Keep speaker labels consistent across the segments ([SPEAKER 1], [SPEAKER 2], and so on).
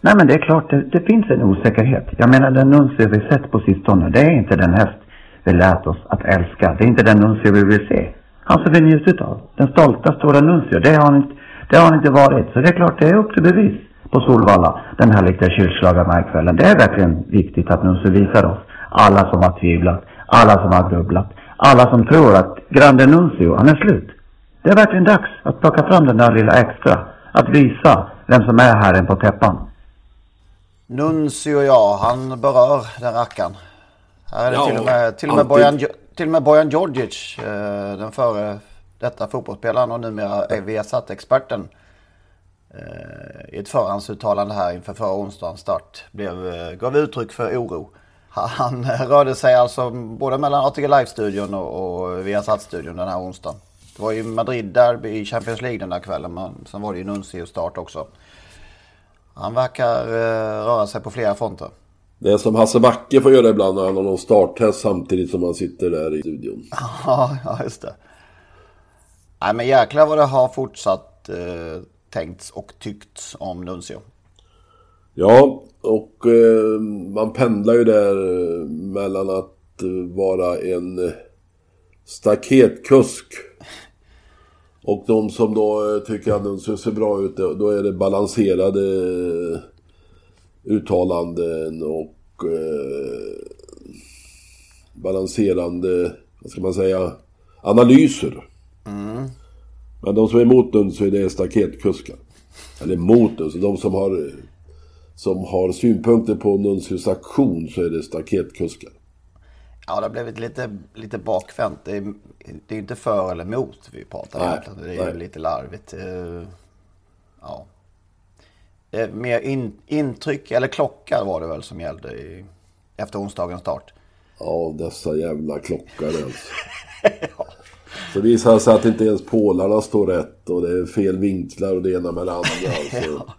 [SPEAKER 1] Nej men det är klart, det, det finns en osäkerhet. Jag menar den Nuncio vi sett på sistone, det är inte den häst vi lärt oss att älska. Det är inte den Nuncio vi vill se. Han som vi njutit av. Den stolta stora Nuncio, det har han inte, det har han inte varit. Så det är klart, det är upp till bevis på Solvalla den här lite kylslagarmarkvällen. Det är verkligen viktigt att Nuncio visar oss, alla som har tvivlat, alla som har grubblat, alla som tror att Grande Nuncio, han är slut. Det är verkligen dags att plocka fram den där lilla extra. Att visa vem som är herren på täppan.
[SPEAKER 2] Nuncio ja, han berör den rackaren. Här är det
[SPEAKER 3] Ja,
[SPEAKER 2] till och med, till och med. Bojan, till och med Bojan Djordjic, eh, den före detta fotbollsspelaren och numera Viasat-experten. Eh, I ett förhandsuttalande här inför förra onsdagens start blev, eh, gav uttryck för oro. Han rörde sig alltså både mellan ATG Live-studion och, och Viasat-studion den här onsdagen. Det var ju Madrid-derby i Champions League den där kvällen, men sen var det ju Nuncio-start också. Han verkar eh, röra sig på flera fronter.
[SPEAKER 3] Det är som Hasse Backe får göra ibland när han har någon starttest samtidigt som han sitter där i studion.
[SPEAKER 2] Ja, ja, just det. Nej, men jäklar vad det har fortsatt eh, tänkts och tyckts om Nuncio.
[SPEAKER 3] Ja, och eh, man pendlar ju där eh, mellan att eh, vara en eh, staketkusk och de som då eh, tycker att den ser bra ut, då är det balanserade eh, uttalanden och eh, balanserande, vad ska man säga, analyser. Men de som är emot den så är det staketkuskar. Eller emot den, så de som har, som har synpunkter på Nuncius aktion så är det staketkuskar.
[SPEAKER 2] Ja, det har blivit lite, lite bakvänt. Det är, det är inte för eller emot vi pratar
[SPEAKER 3] Nej,
[SPEAKER 2] egentligen. Det är
[SPEAKER 3] nej.
[SPEAKER 2] lite larvigt. Eh, Ja. Är mer in, intryck, eller klocka var det väl som gällde i, efter onsdagens start.
[SPEAKER 3] Ja, dessa jävla klockar alltså. Så visar det sig att inte ens pålarna står rätt och det är fel vinklar och det ena med det andra. Alltså.
[SPEAKER 2] Ja,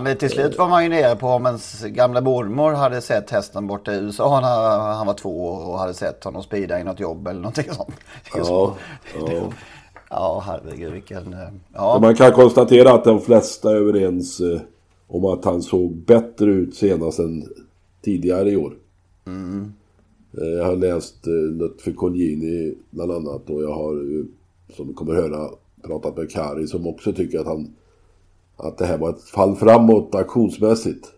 [SPEAKER 2] men till slut var man ju nere på om ens gamla mormor hade sett hästen borta i USA när han var två och hade sett honom speeda i något jobb eller någonting sånt.
[SPEAKER 3] Ja, ja.
[SPEAKER 2] Ja, herregud vilken... eh, Ja,
[SPEAKER 3] man kan konstatera att de flesta är överens eh, om att han såg bättre ut senast än tidigare i år. Eh, Jag har läst eh, Lutfi Colgjini bland annat och jag har som kommer höra, pratat med Kari som också tycker att han att det här var ett fall framåt auktionsmässigt.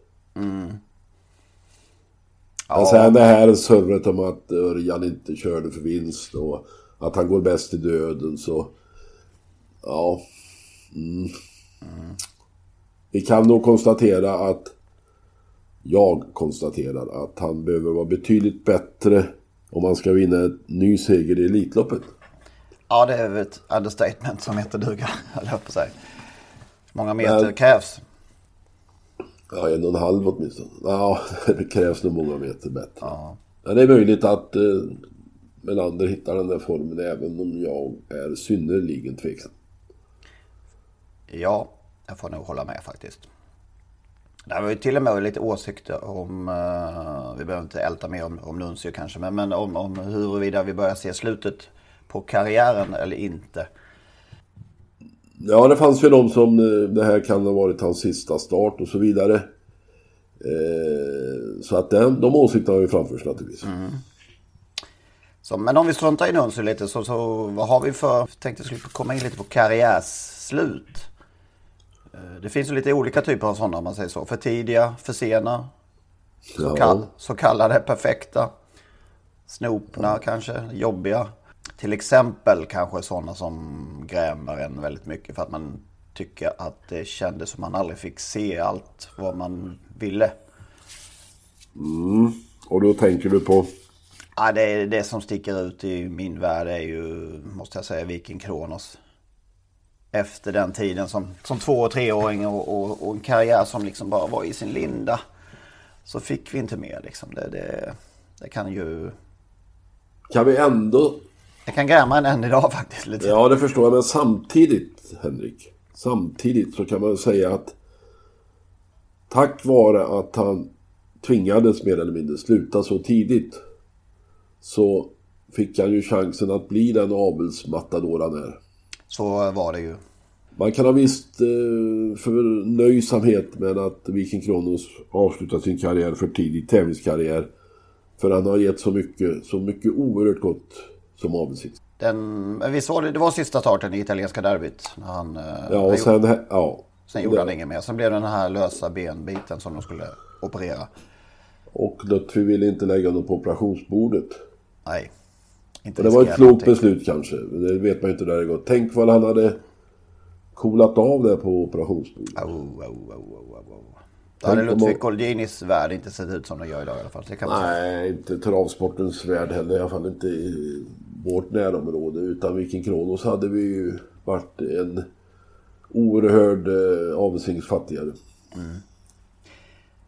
[SPEAKER 3] Men sen det här surret om att Örjan inte körde för vinst och att han går bäst i döden så... Ja. Mm. Vi kan nog konstatera att... Jag konstaterar att han behöver vara betydligt bättre om han ska vinna en ny seger i Elitloppet.
[SPEAKER 2] ja, det är ett understatement som heter duga, höll jag på att säga. Många meter
[SPEAKER 3] Men-
[SPEAKER 2] krävs?
[SPEAKER 3] Ja, en och en halv åtminstone. Ja, det krävs nog många meter bättre. Men det är möjligt att eh, Melander hittar den där formen även om jag är synnerligen tveksam.
[SPEAKER 2] Ja, jag får nog hålla med faktiskt. Det var ju till och med lite åsikter om, eh, vi behöver inte älta mer om, om Nuncio kanske, men, men om, om huruvida vi börjar se slutet på karriären eller inte.
[SPEAKER 3] Ja, det fanns ju de som eh, det här kan ha varit hans sista start och så vidare. Eh, så att den, de åsikterna har ju framförts naturligtvis.
[SPEAKER 2] Så, men om vi struntar i Nuncio lite så, så vad har vi för, jag tänkte jag skulle komma in lite på karriärsslut. Eh, Det finns ju lite olika typer av sådana om man säger så. För tidiga, för sena, så,
[SPEAKER 3] Ja.
[SPEAKER 2] kall, så kallade perfekta. Snopna kanske, jobbiga. Till exempel kanske sådana som grämer en väldigt mycket för att man tycker att det kändes som man aldrig fick se allt vad man ville.
[SPEAKER 3] Mm. Och då tänker du på?
[SPEAKER 2] Ja, det, det som sticker ut i min värld är ju, måste jag säga, Viking Kronos. Efter den tiden som, som två och treåring och, och, och en karriär som liksom bara var i sin linda. Så fick vi inte mer liksom. Det, det, det kan ju...
[SPEAKER 3] Kan vi ändå...
[SPEAKER 2] Det kan gräma en än idag faktiskt. Lite.
[SPEAKER 3] Ja, det förstår jag. Men samtidigt, Henrik. Samtidigt så kan man säga att tack vare att han tvingades mer eller mindre sluta så tidigt så fick han ju chansen att bli den avelsmatador han är.
[SPEAKER 2] Så var det ju.
[SPEAKER 3] Man kan ha visst eh, förnöjsamhet med att Viking Kronos avslutar sin karriär för tidigt, tävlingskarriär. För han har gett så mycket, så mycket oerhört gott som avelshingst.
[SPEAKER 2] Den, visst var det, det var sista starten i italienska derbyt. När han, eh,
[SPEAKER 3] ja, och sen, ja.
[SPEAKER 2] Sen gjorde han inget mer. Sen blev det den här lösa benbiten som de skulle operera.
[SPEAKER 3] Och Lutfi ville inte lägga honom på operationsbordet.
[SPEAKER 2] Nej.
[SPEAKER 3] Inte det var ett klokt beslut kanske. Det vet man ju inte där det går. Tänk vad han hade coolat av det på operationsbordet.
[SPEAKER 2] Oh, oh, oh, oh, oh. Då hade Ludvig Goldinis värld inte sett ut som den gör idag i alla fall. Det
[SPEAKER 3] Nej, inte travsportens värld heller. I alla fall inte i vårt närområde. Utan Viking Kronos hade vi ju varit en oerhörd eh, avelsningsfattigare. Mm.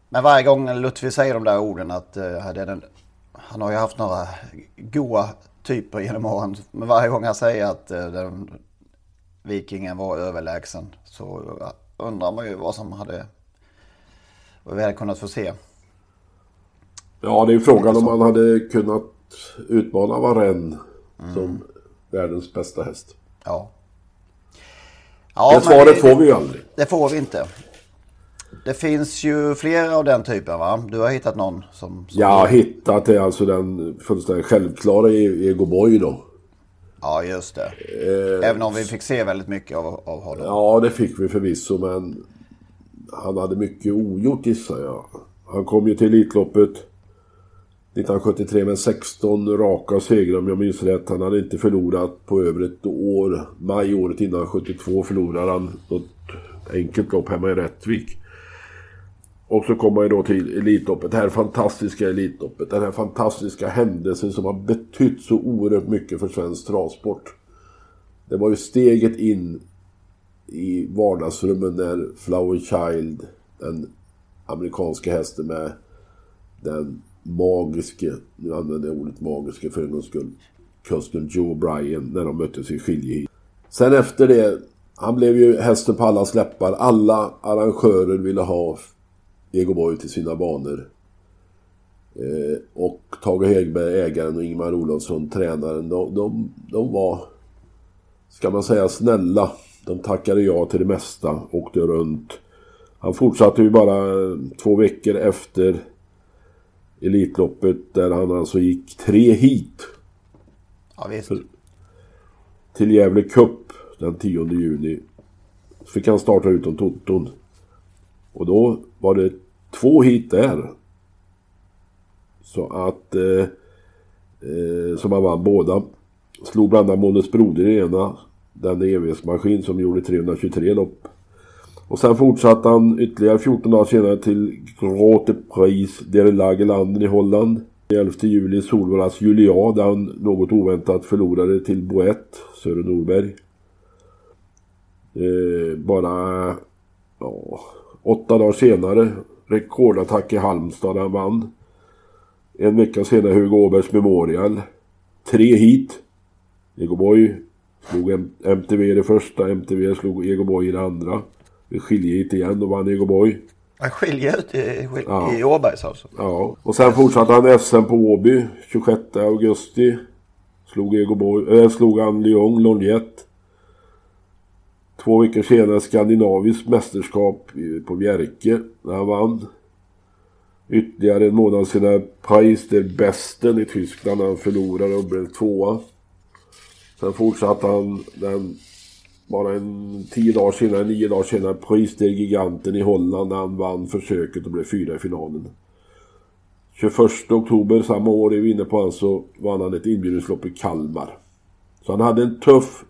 [SPEAKER 2] Men varje gång Lutfi säger de där orden att det den, han har ju haft några goa typer genom åren. Men varje gång han säger att uh, den, Vikingen var överlägsen så undrar man ju vad som hade vad vi hade kunnat få se.
[SPEAKER 3] Ja, det är frågan om man hade kunnat utmana Varenne mm. som världens bästa häst.
[SPEAKER 2] Ja.
[SPEAKER 3] ja det svaret det, får vi ju aldrig.
[SPEAKER 2] Det får vi inte. Det finns ju flera av den typen va? Du har hittat någon som... som
[SPEAKER 3] jag har hittat det alltså den fullständigt självklara Ego Boy då.
[SPEAKER 2] Ja just det. Eh, Även om vi fick se väldigt mycket av, av honom.
[SPEAKER 3] Ja det fick vi förvisso men han hade mycket ogjort gissar jag. Han kom ju till Elitloppet 1973 med 16 raka segrar om jag minns rätt. Han hade inte förlorat på över ett år. Maj året innan 72 förlorade han något enkelt lopp hemma i Rättvik. Och så kommer man då till Elitloppet, det här fantastiska Elitloppet. Den här fantastiska händelsen som har betytt så oerhört mycket för svensk travsport. Det var ju steget in i vardagsrummen när Flower Child, den amerikanska hästen med den magiske, nu använder jag ordet magiske för en gångs skull, kusten Joe Bryan när de möttes i skiljeheat. Sen efter det, han blev ju hästen på alla släppar. Alla arrangörer ville ha Ego Boy till sina banor. Eh, och Tage Hägberg, ägaren och Ingmar Olofsson, tränaren, de, de, de var, ska man säga, snälla. De tackade ja till det mesta, åkte runt. Han fortsatte ju bara eh, två veckor efter Elitloppet där han alltså gick tre hit.
[SPEAKER 2] Ja, visst.
[SPEAKER 3] För, till Gävle Cup den 10 juni. Så fick han starta utom Toton. Och då var det två hit där. Så att... Eh, eh, som han vann båda. Slog bland annat Månes Broder i ena. Den evighetsmaskin som gjorde 323 lopp. Och sen fortsatte han ytterligare 14 dagar senare till Grote Prijs der Lagerlanden i Holland. 11 juli Solvallas Julia där han något oväntat förlorade till Boett, Sören Norberg. Eh, bara ja, åtta dagar senare rekordattack i Halmstad där han vann. En vecka senare Hugo Åbergs Memorial. Tre hit. Egoboy slog MTV i det första, MTV slog Egoboy i det andra. Hit igen och vann Egoboy.
[SPEAKER 2] Han skiljer ut i, ja. i Åbergs alltså?
[SPEAKER 3] Ja, och sen fortsatte han SM på Åby 26 augusti. Slog, Egoboy, äh, slog han Lyon, Lonjet. Två veckor senare skandinaviskt mästerskap på Bjerke när han vann. Ytterligare en månad senare Pais der Besten i Tyskland när han förlorade och blev tvåa. Sen fortsatte han den bara en tio dagar senare, nio dagar senare, Pris der Giganten i Holland när han vann försöket och blev fyra i finalen. 21 oktober samma år är vi inne på alltså vann han ett inbjudningslopp i Kalmar. Så han hade en tuff...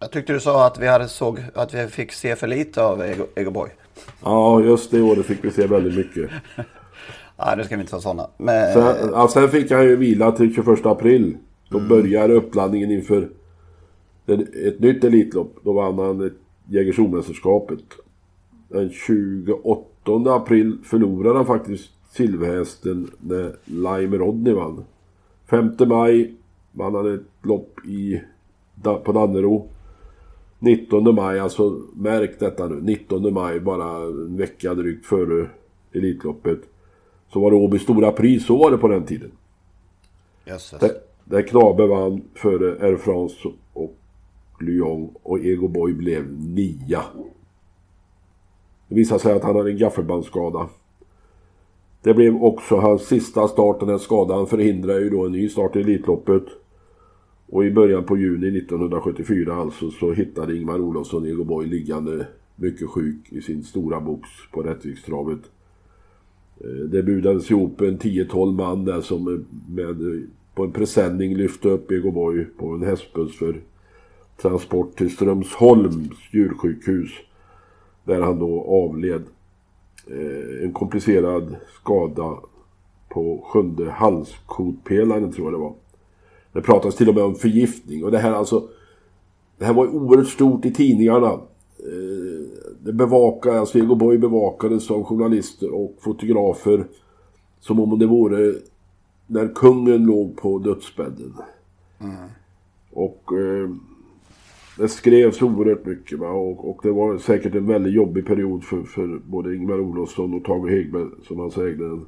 [SPEAKER 2] Jag tyckte du sa att vi, hade såg, att vi fick se för lite av Ego, Ego Boy.
[SPEAKER 3] Ja, just det året fick vi se väldigt mycket.
[SPEAKER 2] Nej, nu ska vi inte vara sådana. Men...
[SPEAKER 3] Sen, ja, sen fick han ju vila till 21 april. Då mm. började uppladdningen inför ett nytt Elitlopp. Då vann han Jägersromästerskapet. Den 28 april förlorade han faktiskt silverhästen när Lime Rodney vann. 5 maj vann han ett lopp i, på Dannero. 19 maj, alltså märk detta nu. 19 maj, bara en vecka drygt före Elitloppet. Så var det Åby Stora Pris, så var det på den tiden.
[SPEAKER 2] Jösses.
[SPEAKER 3] Där, där Knabe vann före Air France Lyon och Ego Boy blev nia. Det visade sig att han hade en gaffelbandsskada. Det blev också hans sista start, den här skadan förhindrade ju då en ny start i Elitloppet. Och i början på juni 1974 alltså så hittade Ingmar Olofsson Ego Boy liggande mycket sjuk i sin stora box på Rättvikstravet. Eh, det budades ihop en 10-12 man där som eh, med, eh, på en presenning lyfte upp Ego Boy på en hästbuss för transport till Strömsholms djursjukhus. Där han då avled eh, en komplicerad skada på sjunde halskotpelaren tror jag det var. Det pratas till och med om förgiftning och det här alltså Det här var oerhört stort i tidningarna. Eh, det bevakade, alltså Ego Boy bevakades av journalister och fotografer som om det vore när kungen låg på dödsbädden. Mm. Och eh, det skrevs oerhört mycket va? Och, och, det var säkert en väldigt jobbig period för, för både Ingvar Olofsson och Tage Hegberg som han ägde.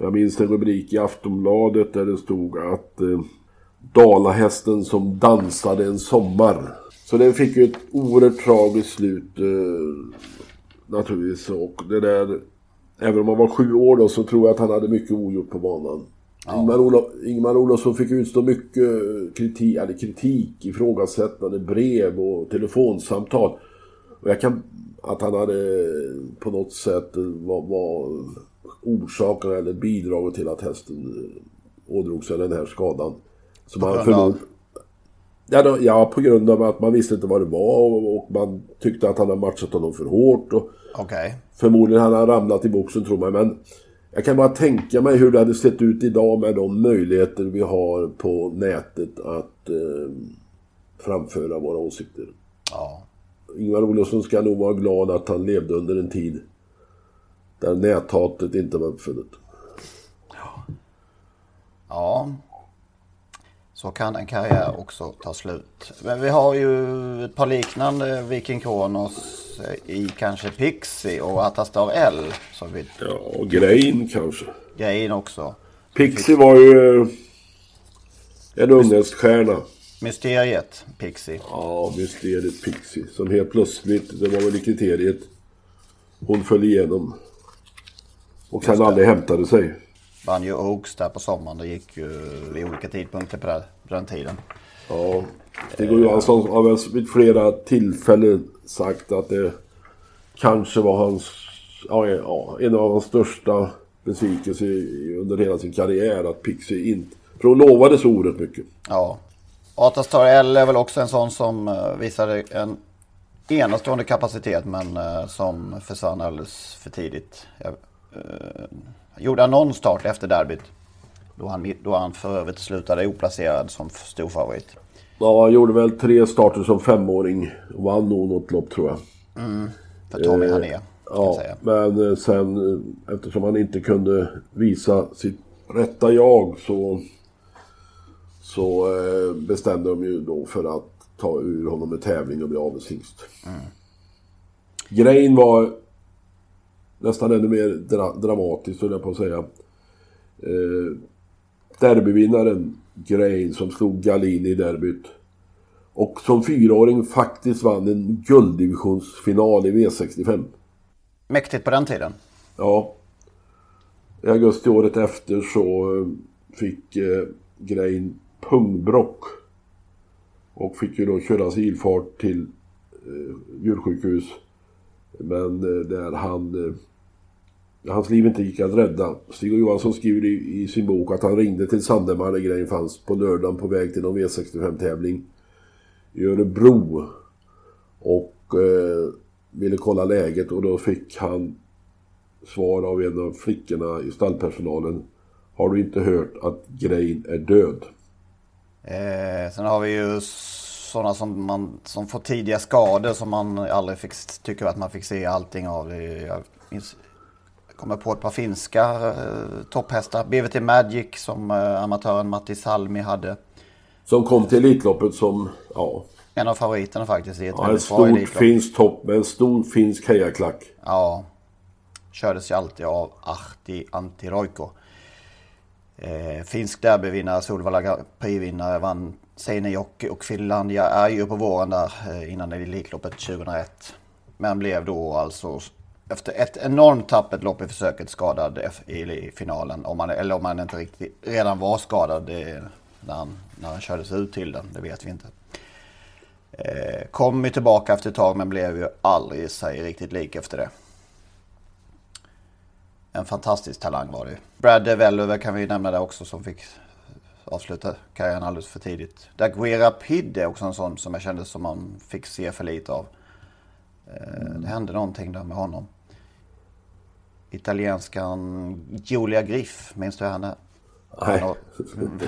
[SPEAKER 3] Jag minns en rubrik i Aftonbladet där det stod att eh, Dalahästen som dansade en sommar. Så den fick ju ett oerhört tragiskt slut eh, naturligtvis. Och det där, även om han var sju år då så tror jag att han hade mycket ogjort på banan. Ja. Ingmar, Olof, Ingmar Olofsson fick utstå mycket kritik, eller kritik, ifrågasättande brev och telefonsamtal. Och jag kan, att han hade på något sätt var, var orsaken eller bidragit till att hästen ådrog sig den här skadan.
[SPEAKER 2] Som på grund av?
[SPEAKER 3] Ja, då, ja, på grund av att man visste inte vad det var och, och man tyckte att han hade matchat honom för hårt. Och
[SPEAKER 2] okay.
[SPEAKER 3] Förmodligen hade han ramlat i boxen tror man. Men jag kan bara tänka mig hur det hade sett ut idag med de möjligheter vi har på nätet att eh, framföra våra åsikter.
[SPEAKER 2] Ja.
[SPEAKER 3] Ingvar Olofsson ska nog vara glad att han levde under en tid där näthatet inte var uppfunnet.
[SPEAKER 2] Ja. ja. Så kan en karriär också ta slut. Men vi har ju ett par liknande Viking Kronos i kanske Pixie och Atastar L. Som vi...
[SPEAKER 3] Ja, och Grein kanske.
[SPEAKER 2] Grein också.
[SPEAKER 3] Pixie var ju eh, en ungdomsstjärna.
[SPEAKER 2] Mysteriet Pixie.
[SPEAKER 3] Ja, Mysteriet Pixie. Som helt plötsligt, det var väl i kriteriet, hon föll igenom. Och sen aldrig hämtade sig.
[SPEAKER 2] Vann ju Oaks där på sommaren. Det gick ju vid olika tidpunkter på den tiden.
[SPEAKER 3] Ja, Stig Johansson har väl vid flera tillfällen sagt att det kanske var hans, ja, en av hans största besvikelser under hela sin karriär att Pixie inte, för hon lovade så oerhört mycket.
[SPEAKER 2] Ja. Atastar L är väl också en sån som uh, visade en enastående kapacitet men uh, som försvann alldeles för tidigt. Jag, gjorde han någon start efter derbyt. Då han, då han för övrigt slutade oplacerad som stor favorit.
[SPEAKER 3] Ja, han gjorde väl tre starter som femåring. Vann nog något lopp tror jag.
[SPEAKER 2] Mm, för Tommy eh, Hané.
[SPEAKER 3] Ja, men eh, sen eh, eftersom han inte kunde visa sitt rätta jag så, så eh, bestämde de ju då för att ta ur honom med tävling och bli avelshingst. Mm. Grejen var nästan ännu mer dra dramatiskt, höll jag på att säga. Eh, derbyvinnaren Grain som slog Galini i derbyt. Och som fyraåring faktiskt vann en gulddivisionsfinal i V65.
[SPEAKER 2] Mäktigt på den tiden.
[SPEAKER 3] Ja. I augusti året efter så eh, fick eh, Grain pungbrock. Och fick ju då köras ilfart till eh, djursjukhus. Men eh, där han eh, hans liv inte gick att rädda. Stig Johansson skriver i, i, sin bok att han ringde till Sandemar när grejen fanns på lördagen på väg till någon V65-tävling i Örebro. Och eh, ville kolla läget och då fick han svar av en av flickorna i stallpersonalen. Har du inte hört att Grein är död?
[SPEAKER 2] Eh, sen har vi ju sådana som, man, som får tidiga skador som man aldrig fick, tycker att man fick se allting av. Jag kommer på ett par finska eh, topphästar. BVT Magic som eh, amatören Matti Salmi hade.
[SPEAKER 3] Som kom till Elitloppet som, ja.
[SPEAKER 2] En av favoriterna faktiskt i ett
[SPEAKER 3] ja, väldigt bra Elitlopp. finskt topp med en stor finsk hejaklack.
[SPEAKER 2] Ja. Kördes ju alltid av Ahti Antiroiko. Eh, finsk derbyvinnare, Solvalla Prix-vinnare, vann Seinejoki och Finlandia är ju på våren där eh, innan Elitloppet 2001. Men blev då alltså efter ett enormt tappert lopp i försöket skadad i finalen. Om man, eller om man inte riktigt redan var skadad det, när, han, när han kördes ut till den. Det vet vi inte. Eh, kom ju tillbaka efter ett tag men blev ju aldrig sig riktigt lik efter det. En fantastisk talang var det ju. Brad Develover kan vi nämna där också som fick avsluta karriären alldeles för tidigt. Daguera Pid är också en sån som jag kände som man fick se för lite av. Eh, det hände någonting där med honom italienskan Giulia Griff. Minns du henne? Nej.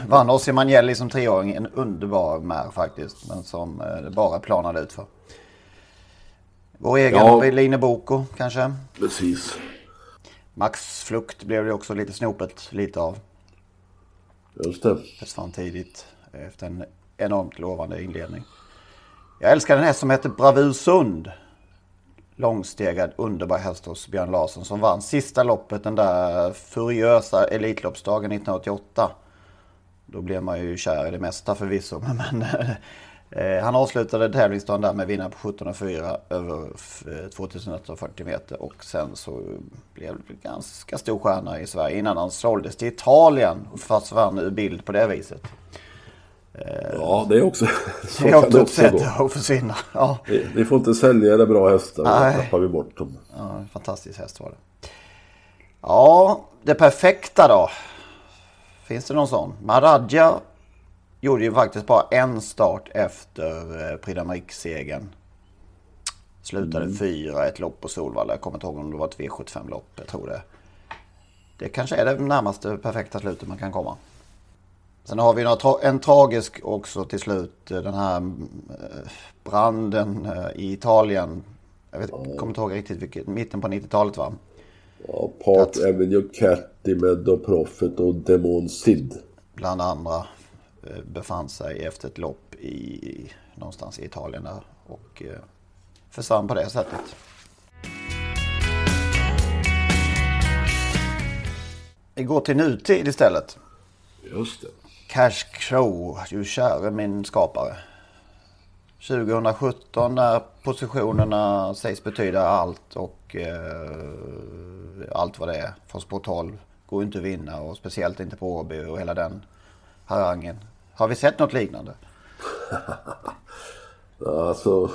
[SPEAKER 2] Vann Ossi Magnelli som treåring. En underbar mär faktiskt. Men som eh, det bara planade ut för. Vår egen ja. Line Boko kanske.
[SPEAKER 3] Precis.
[SPEAKER 2] Max Flukt blev det också lite snopet lite av.
[SPEAKER 3] Just det.
[SPEAKER 2] Försvann tidigt efter en enormt lovande inledning. Jag älskar den här som heter Bravursund långstegad underbar häst hos Björn Larsson som vann sista loppet den där furiösa Elitloppsdagen 1988. Då blev man ju kär i det mesta förvisso. Men han avslutade tävlingsdagen där med vinna på 17,4 över 2140 meter. Och sen så blev det ganska stor stjärna i Sverige innan han såldes till Italien och försvann ur bild på det viset.
[SPEAKER 3] Ja, det är också...
[SPEAKER 2] Så det är också ett sätt att försvinna. Ja.
[SPEAKER 3] Vi, vi, får inte sälja det bra hästar, då tappar vi bort dem.
[SPEAKER 2] Ja, fantastisk häst var det. Ja, det perfekta då? Finns det någon sån? Maradja gjorde ju faktiskt bara en start efter eh, Prix Slutade mm. fyra ett lopp på Solvalla. Jag kommer inte ihåg om det var ett V75-lopp. Jag tror det. Det kanske är det närmaste perfekta slutet man kan komma. Sen har vi en tragisk också till slut. Den här eh, branden eh, i Italien. Jag vet, kommer inte ihåg riktigt vilket. Mitten på 90-talet va?
[SPEAKER 3] Ja, Park That, Avenue Catty med The Prophet och Demon Sid.
[SPEAKER 2] Bland andra befann sig efter ett lopp i någonstans i Italien där. Och försvann på det sättet. Vi går till nutid istället.
[SPEAKER 3] Just det.
[SPEAKER 2] Cash Crow, du käre min skapare. 2017 när positionerna sägs betyda allt och eh, allt vad det är. Sport 12 går inte att vinna och speciellt inte på Åby och hela den harangen. Har vi sett något liknande?
[SPEAKER 3] alltså,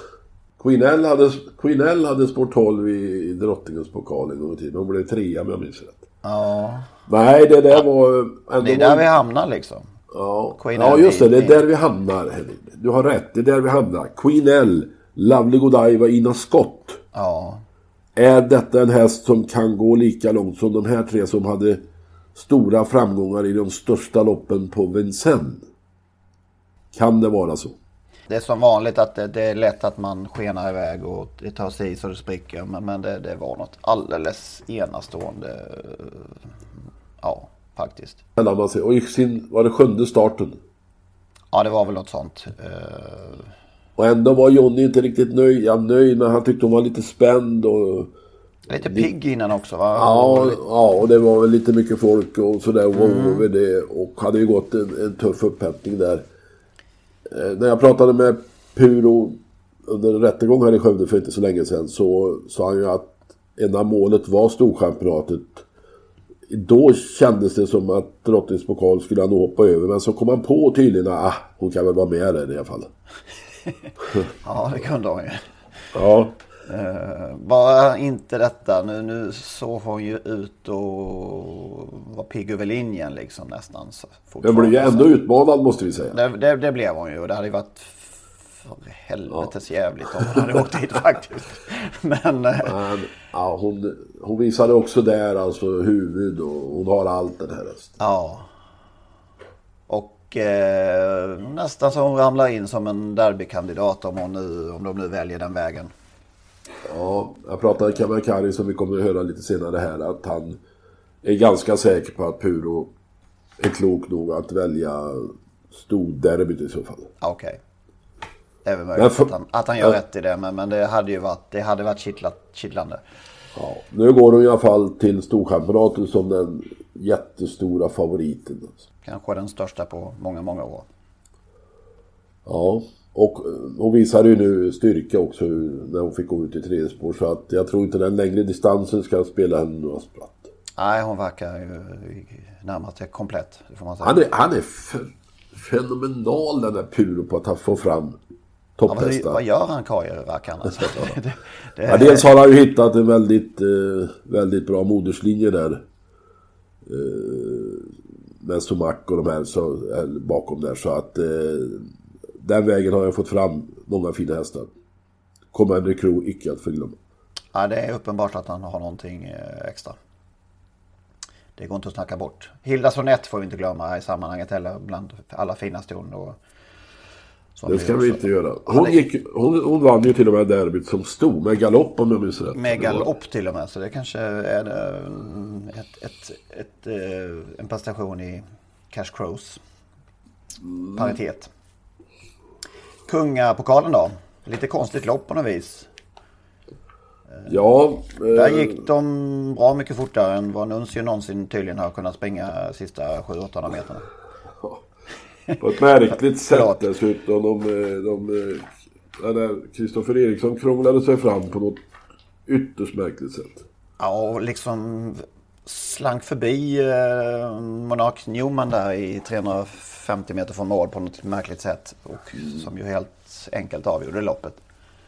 [SPEAKER 3] Queen hade, Queen hade Sport 12 i, i Drottningens pokal en gång i tiden. Hon blev trea om jag minns rätt.
[SPEAKER 2] Ja.
[SPEAKER 3] Nej, det där var...
[SPEAKER 2] Ändå det är där vi hamnar liksom.
[SPEAKER 3] Ja, ja just det. Det är där vi hamnar. Du har rätt. Det är där vi hamnar. Queen L, Lovely Godiva, Ina Scott.
[SPEAKER 2] Ja.
[SPEAKER 3] Är detta en häst som kan gå lika långt som de här tre som hade stora framgångar i de största loppen på Vincennes? Kan det vara så?
[SPEAKER 2] Det är som vanligt att det, det, är lätt att man skenar iväg och det tar sig i så det spricker. Men, men det, det var något alldeles enastående. Ja, faktiskt.
[SPEAKER 3] Och gick sin, var det sjunde starten?
[SPEAKER 2] Ja, det var väl något sånt. Uh...
[SPEAKER 3] Och ändå var Jonny inte riktigt nöjd. Ja, nöjd, men han tyckte hon var lite spänd och...
[SPEAKER 2] Lite pigg innan också va?
[SPEAKER 3] Ja, ja, och det var väl lite mycket folk och sådär mm. över det. Och hade ju gått en, en tuff upphämtning där. Eh, när jag pratade med Puro under en rättegång här i Skövde för inte så länge sedan så sa han ju att ena målet var Storchampionatet då kändes det som att drottningens pokal skulle han hoppa över. Men så kom han på tydligen att ah, hon kan väl vara med där i alla fall.
[SPEAKER 2] ja, det kunde hon ju.
[SPEAKER 3] Ja.
[SPEAKER 2] Uh, var inte detta, nu, nu såg hon ju ut och var pigg över linjen liksom nästan. Så
[SPEAKER 3] blev ju ändå utmanad måste vi säga.
[SPEAKER 2] Det, det, det blev hon ju och det hade ju varit för helvetes ja. jävligt om hon hade åkt hit faktiskt. Men, uh,
[SPEAKER 3] Men ja, hon, hon visade också där alltså huvud och hon har allt den här hästen.
[SPEAKER 2] Ja. Och eh, nästan så hon ramlar in som en derbykandidat om, hon nu, om de nu väljer den vägen.
[SPEAKER 3] Ja, jag pratade med Kamakari som vi kommer att höra lite senare här att han är ganska säker på att Puro är klok nog att välja storderbyt i så fall.
[SPEAKER 2] Okej. Okay. Det är väl möjligt för, att, han, att han gör ja. rätt i det men, men det hade ju varit, det hade varit kittlat, kittlande.
[SPEAKER 3] Ja, nu går hon i alla fall till Storchampionatet som den jättestora favoriten.
[SPEAKER 2] Kanske den största på många, många år.
[SPEAKER 3] Ja, och hon visade ju nu styrka också när hon fick gå ut i tredje spår. Så att jag tror inte den längre distansen ska spela henne några spratt.
[SPEAKER 2] Nej, hon verkar ju närmast komplett.
[SPEAKER 3] Han är, han är fenomenal den där Puro på att få fram topphästar.
[SPEAKER 2] Ja, vad gör han Kajer-rackaren? Alltså?
[SPEAKER 3] det, det... ja, dels har han ju hittat en väldigt, eh, väldigt bra moderslinje där. Eh, med Somac och de här så, bakom där. Så att eh, den vägen har jag fått fram många fina hästar. Commander Crew icke att förglömma.
[SPEAKER 2] Ja, det är uppenbart att han har någonting eh, extra. Det går inte att snacka bort. Hilda Sonett får vi inte glömma i sammanhanget heller. Bland alla finaste hon. Och,
[SPEAKER 3] det ska vi inte göra. Hon, gick, hon, hon vann ju till och med derbyt som stod med galopp om jag minns rätt.
[SPEAKER 2] Med galopp till och med. Så det kanske är ett, ett, ett, ett eh, en prestation i Cash Crows paritet. Kungapokalen då? Lite konstigt lopp på något vis.
[SPEAKER 3] Ja.
[SPEAKER 2] Eh, Där gick de bra mycket fortare än vad Nuncio någonsin tydligen har kunnat springa sista 700-800 meterna.
[SPEAKER 3] På ett märkligt sätt dessutom. De, de, de, Kristoffer Eriksson krånglade sig fram på något ytterst märkligt sätt.
[SPEAKER 2] Ja, och liksom slank förbi eh, Monark Newman där i 350 meter från mål på något märkligt sätt. Och som ju helt enkelt avgjorde loppet.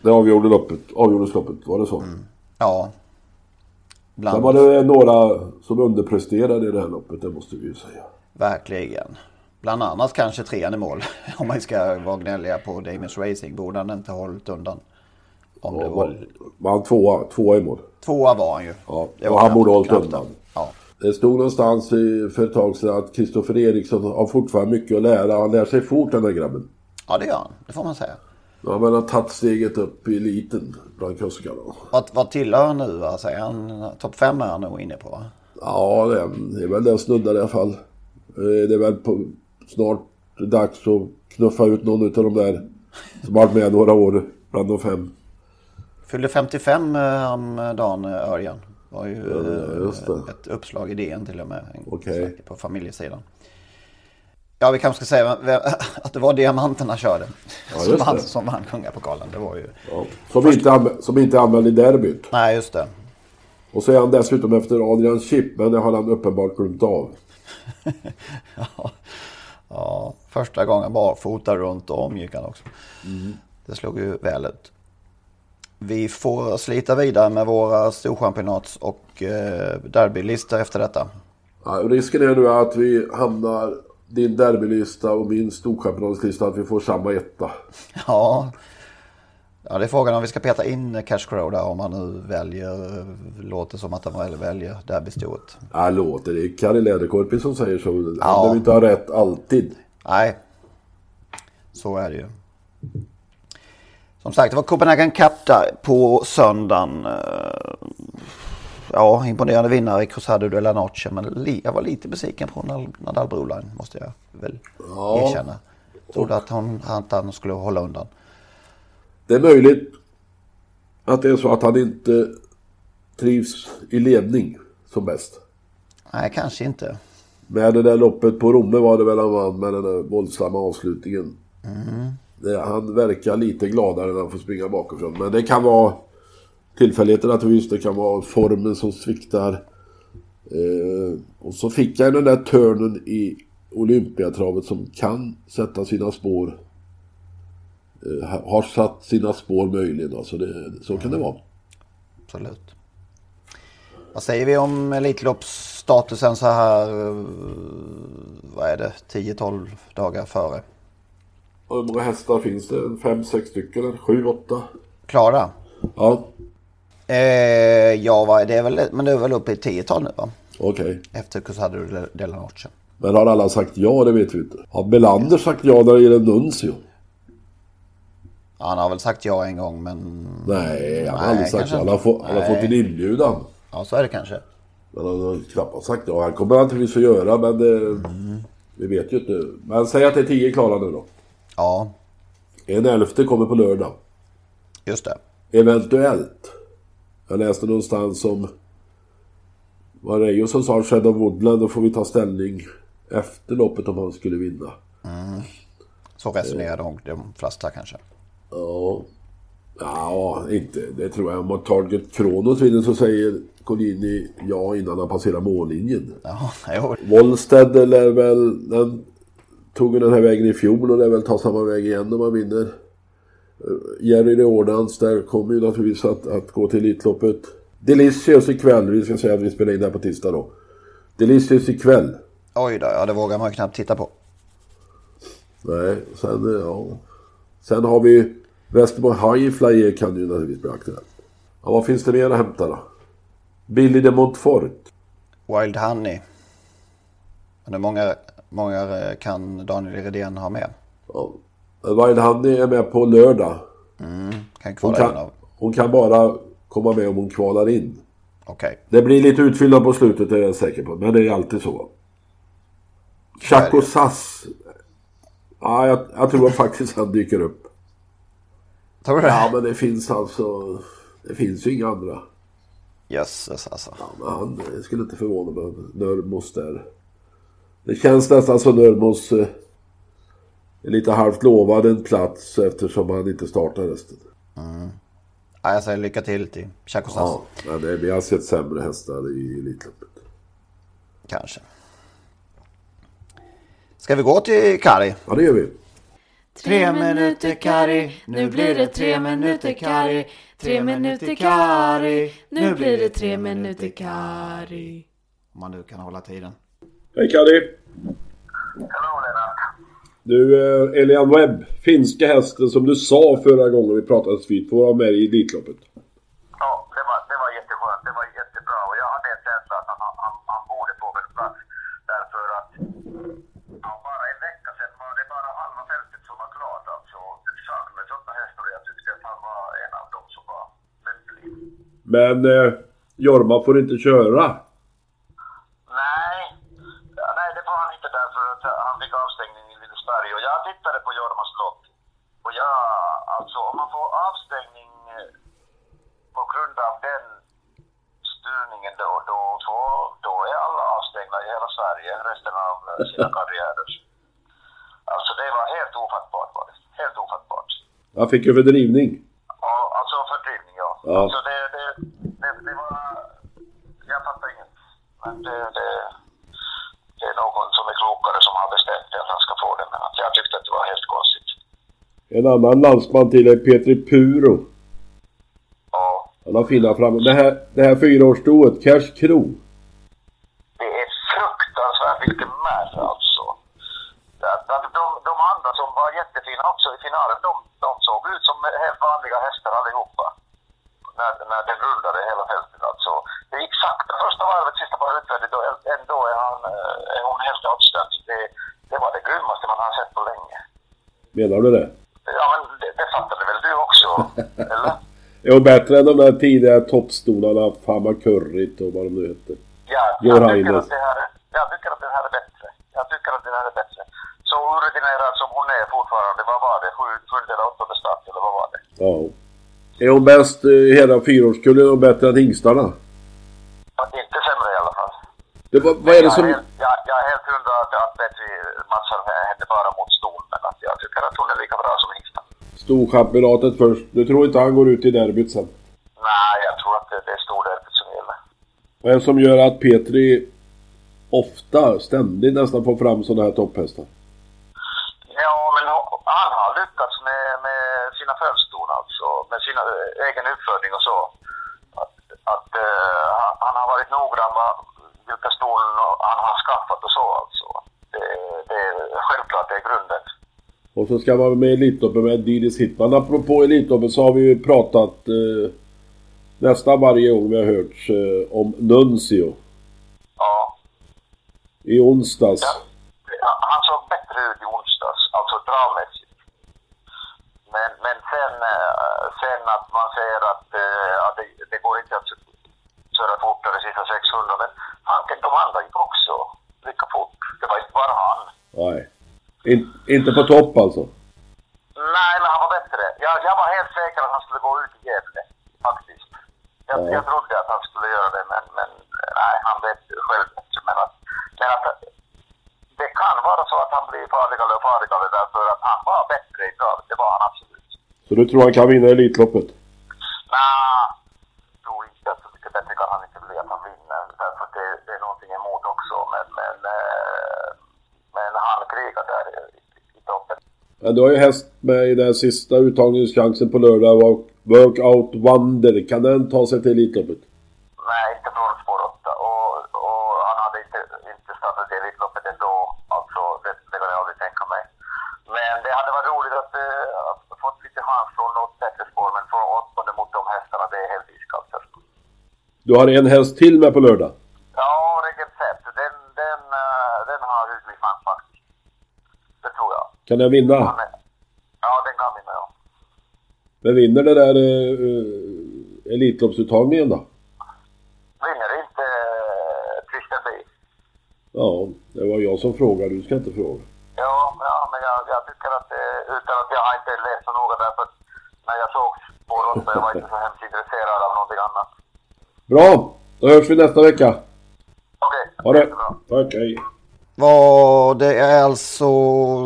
[SPEAKER 3] Det avgjorde loppet, avgjordes loppet, var det så? Mm.
[SPEAKER 2] Ja.
[SPEAKER 3] Bland... Sen var det några som underpresterade i det här loppet, det måste vi ju säga.
[SPEAKER 2] Verkligen. Bland annat kanske trean i mål. Om man ska vara gnälliga på Damons Racing. Borde han inte hållit undan.
[SPEAKER 3] Om ja, det var... var han tvåa, tvåa i mål?
[SPEAKER 2] Tvåa var han ju.
[SPEAKER 3] Ja, och han borde hållit undan. Det stod någonstans för ett tag sedan att Kristoffer Eriksson har fortfarande mycket att lära. Han lär sig fort den där grabben.
[SPEAKER 2] Ja det gör han, det får man säga.
[SPEAKER 3] Ja men han har tagit steget upp i eliten bland kuskarna.
[SPEAKER 2] Vad, vad tillhör han nu? Alltså, han topp fem är han nog inne på va?
[SPEAKER 3] Ja det är, det är väl det snuddar i alla fall. Eh, det är väl på, snart dags att knuffa ut någon av de där som varit med några år bland de fem.
[SPEAKER 2] Fyllde 55 häromdagen Örjan. Var ju ja, ett uppslag i DN till och med.
[SPEAKER 3] Okay.
[SPEAKER 2] På familjesidan. Ja, vi kanske ska säga att det var diamanterna körde. Ja, som, vann, som vann kungapokalen. Det var ju...
[SPEAKER 3] Ja, som, Först... inte som inte använde derbyt.
[SPEAKER 2] Nej, just det.
[SPEAKER 3] Och så är han dessutom efter Adrian Chip, men det har han uppenbart glömt av.
[SPEAKER 2] ja. ja, första gången barfota runt om gick han också. Mm. Det slog ju väl ut. Vi får slita vidare med våra storchampionats och eh, derbylistor efter detta.
[SPEAKER 3] Ja, risken är nu att vi hamnar din derbylista och min storchampionatslista att vi får samma etta.
[SPEAKER 2] Ja. Ja, det är frågan om vi ska peta in Cash Crow där om man nu väljer, låter som att han väljer derbystoet.
[SPEAKER 3] Ja, låter. Det är Kari Läderkorpi som säger så. Han ja. behöver inte ha rätt alltid.
[SPEAKER 2] Nej, så är det ju. Som sagt, det var Copenhagen Cup där på söndagen ja, imponerande vinnare i Cruzado de la Noche. Men jag var lite besviken på Nadal Broline måste jag väl ja. erkänna. Trodde att han, att han skulle hålla undan.
[SPEAKER 3] Det är möjligt att det är så att han inte trivs i ledning som bäst.
[SPEAKER 2] Nej, kanske inte.
[SPEAKER 3] Med det där loppet på Romme var det väl han vann med den där våldsamma avslutningen. Mm. Han verkar lite gladare när han får springa bakifrån. Men det kan vara tillfälligheter naturligtvis. Det kan vara formen som sviktar. Eh, och så fick jag den där törnen i Olympiatravet som kan sätta sina spår. eh, har satt sina spår möjligen. Alltså det, så kan det vara.
[SPEAKER 2] Absolut. Vad säger vi om Elitloppsstatusen så här, eh, vad är det, 10-12 dagar före?
[SPEAKER 3] Och hur många hästar finns det? En Fem, sex stycken? Eller sju, åtta?
[SPEAKER 2] Klara?
[SPEAKER 3] Ja,
[SPEAKER 2] Eh, ja, vad är det väl, men det är väl uppe i 10-tal nu va?
[SPEAKER 3] okej.
[SPEAKER 2] Efter Cusado de de la Noche.
[SPEAKER 3] Men har alla sagt ja? Det vet vi inte. Har Belander sagt ja när det gäller Nuncio?
[SPEAKER 2] Han har väl sagt ja en gång men...
[SPEAKER 3] Nej, han har aldrig sagt ja. Han har, få, han har fått en inbjudan.
[SPEAKER 2] Ja, så är det kanske.
[SPEAKER 3] Men han har knappast sagt ja. Han kommer naturligtvis att göra men det, vi vet ju inte. Men säg att det är tio klara nu då.
[SPEAKER 2] Ja,
[SPEAKER 3] En elfte kommer på lördag.
[SPEAKER 2] just det.
[SPEAKER 3] Eventuellt. Jag läste någonstans om... Var det Reijo som sa Shadow Woodland, då får vi ta ställning efter loppet om han skulle vinna.
[SPEAKER 2] Så resonerar de, de flesta kanske.
[SPEAKER 3] Ja. Ja, inte. Det tror jag. Om Target Kronos vinner så säger Collini ja innan han passerar mållinjen.
[SPEAKER 2] Ja.
[SPEAKER 3] Wollsted lär väl... Den tog den här vägen i fjol och lär väl ta samma väg igen om han vinner. Eh, Jerry Riordans där kommer ju naturligtvis att, att gå till Elitloppet. Delicious ikväll. Vi ska säga att vi spelar in det här på tisdag då. Delicious ikväll.
[SPEAKER 2] Oj då, ja det vågar man ju knappt titta på.
[SPEAKER 3] Nej, sen, eh, ja. Sen har vi Västerbo High Flyer kan ju naturligtvis bli aktuellt. Ja, vad finns det mer att hämta då? Billy de Montfort.
[SPEAKER 2] Wild Honey. Men hur många, många eh, kan Daniel Redén ha med?
[SPEAKER 3] Ja. Honey är med på lördag.
[SPEAKER 2] Kan
[SPEAKER 3] Hon kan, hon kan bara komma med om hon kvalar in.
[SPEAKER 2] Okej.
[SPEAKER 3] Det blir lite utfyllnad på slutet är jag säker på. Men det är alltid så. Chaco Sass. Ja, jag, jag tror faktiskt han dyker upp.
[SPEAKER 2] Tror du
[SPEAKER 3] Ja,
[SPEAKER 2] det?
[SPEAKER 3] men det finns alltså... Det finns ju inga andra.
[SPEAKER 2] Jösses alltså.
[SPEAKER 3] Ja, men han skulle inte förvåna mig om Nörmos där. Det känns nästan som Nörmos eh, är lite halvt lovad en plats eftersom han inte startar resten.
[SPEAKER 2] Ja, jag säger lycka till till Chaco Sass.
[SPEAKER 3] Ja, men det, vi har sett sämre hästar i Elitloppet.
[SPEAKER 2] Kanske. Ska vi gå till Kari?
[SPEAKER 3] Ja, det gör vi.
[SPEAKER 4] Tre minuter Kari, nu blir det tre minuter Kari. Tre minuter Kari, nu blir det tre minuter Kari.
[SPEAKER 2] Om man nu kan hålla tiden.
[SPEAKER 3] Hej Kari!
[SPEAKER 5] Hallå Lennart.
[SPEAKER 3] Du, eh, Elian Webb, finska hästen som du sa förra gången vi pratades vid, får vara med i Elitloppet.
[SPEAKER 5] Ja, det var, det var jätteskönt. Det var jättebra. Och jag hade en känsla att han, han, han borde få väl plats. Därför att ja, bara en vecka sedan var det bara halva fältet som var klart. Alltså, det saknades åtta hästar och jag tyckte att han var en av dem som var lämplig.
[SPEAKER 3] Men eh, Jorma får inte köra.
[SPEAKER 5] Nej, ja, nej det får han inte därför att han fick avstängning i Lindesberg. Och jag tittade på Jormas lopp. Och jag, alltså om man får avstängning eh, på grund av den styrningen då, då, då, då är alla avstängda i hela Sverige resten av eh, sina karriärer. Alltså det var helt ofattbart var det. Helt ofattbart.
[SPEAKER 3] Han fick ju fördrivning.
[SPEAKER 5] Ja, alltså fördrivning ja.
[SPEAKER 3] Ja.
[SPEAKER 5] Alltså det, det, det, det var... Jag fattar inget. Men det, det, det är någon som är klokare som har bestämt att han ska få det. Men jag tyckte att det var helt konstigt.
[SPEAKER 3] En annan landsman till är Petri Puro.
[SPEAKER 5] Ja,
[SPEAKER 3] Han har fina framme. Det här, det här fyraårsstoet, Cash Kro.
[SPEAKER 5] det är fruktansvärt mycket mer alltså. Att, att de, de andra som var jättefina också i finalen, de, de såg ut som helt vanliga hästar allihopa. När, när den rullade hela fältet alltså. Det gick sakta första varvet, sista varvet utvändigt och ändå är, han, eh, är hon helt outstanding. Det, det var det grymmaste man har sett på länge.
[SPEAKER 3] Menar du det?
[SPEAKER 5] Ja men det, det fattade väl du också? Eller?
[SPEAKER 3] Jo, bättre än de där tidiga toppstolarna, Fama Currit och vad de nu heter.
[SPEAKER 5] Ja, jag tycker, att det här, jag tycker att den här är bättre. Jag tycker att den här är bättre. Så orutinerad som hon är fortfarande, vad var det? Sju, sjunde eller åttonde start eller vad var det?
[SPEAKER 3] Ja. Är hon bäst eh, i hela fyraårskullen? Hon bättre än hingstarna?
[SPEAKER 5] Ja, Inte sämre i alla fall.
[SPEAKER 3] Det, vad, vad är det som...
[SPEAKER 5] är helt, jag, jag är helt hundra att, att Petri matchar henne bara mot ston, men att jag tycker att hon är lika bra som Hingstam.
[SPEAKER 3] Storchampionatet först. Du tror inte han går ut i derbyt sen?
[SPEAKER 5] Nej, jag tror att det, det är storderbyt som gäller.
[SPEAKER 3] Vad är det som gör att Petri ofta, ständigt nästan får fram sådana här topphästar?
[SPEAKER 5] Ja, men han har lyckats med, med sin eh, egen uppfödning och så. Att, att eh, han- har varit noggrann med vilka ston han har skaffat och så alltså. Det, det är självklart det är grunden.
[SPEAKER 3] Och så ska man med i Elitloppet med Didis Hitman. Apropå Elitloppet så har vi ju pratat eh, nästan varje gång vi har hört eh, om Nuncio.
[SPEAKER 5] Ja.
[SPEAKER 3] I onsdags.
[SPEAKER 5] Han- Han såg bättre ut i onsdags, alltså travmässigt. Men, men sen, eh, sen att man säger att eh, ja, det, det går inte att köra fortare sista 600. Men Hanken, de andra gick också lika fort. Det var inte bara han.
[SPEAKER 3] Nej. In, inte på topp alltså.
[SPEAKER 5] Nej, men han var bättre. Jag, jag var helt säker att han skulle gå ut i Gävle, faktiskt. Jag,
[SPEAKER 3] Ja.
[SPEAKER 5] jag trodde att han skulle göra det, men, men nej, han vet själv bättre. Men att, men att det kan vara så att han blir farligare och farligare därför att han var bättre i travet. Det var han absolut.
[SPEAKER 3] Så du tror han kan vinna Elitloppet?
[SPEAKER 5] Nej, tror inte att så mycket bättre kan han inte bli att han vinner. Därför att det, det är någonting emot också. Men, men, eh, men han krigar där i, i toppen.
[SPEAKER 3] Men du har ju häst med i den sista uttagningschansen på lördag. Work- Workout Wonder. Kan den ta sig till Elitloppet?
[SPEAKER 5] Nej, inte från spår 8. Och, och han hade inte, inte startat i Elitloppet ändå. Alltså, det, det kan jag aldrig tänka mig. Men det hade varit roligt att uh, fått lite chans från något bättre spår. Men från åttonde mot de hästarna, det är helt iskallt.
[SPEAKER 3] Du har en häst till med på lördag.
[SPEAKER 5] Ja, Regent Zet, den, den, eh, den har hygglig chans faktiskt. Det tror jag.
[SPEAKER 3] Kan den vinna?
[SPEAKER 5] Ja, den kan vinna, ja.
[SPEAKER 3] Men vinner det där uh, Elitloppsuttagningen då?
[SPEAKER 5] Vinner inte uh, Christian B.
[SPEAKER 3] Ja, det var jag som frågade. Du ska inte fråga.
[SPEAKER 5] Ja, ja men jag, jag tycker att det, utan att jag har inte läst så noga därför att när jag såg spår 8 jag var inte så hemskt intresserad av någonting annat.
[SPEAKER 3] Bra! Då hörs vi nästa vecka.
[SPEAKER 5] Okej.
[SPEAKER 3] Ha det! Tack, hej!
[SPEAKER 2] Vad det är alltså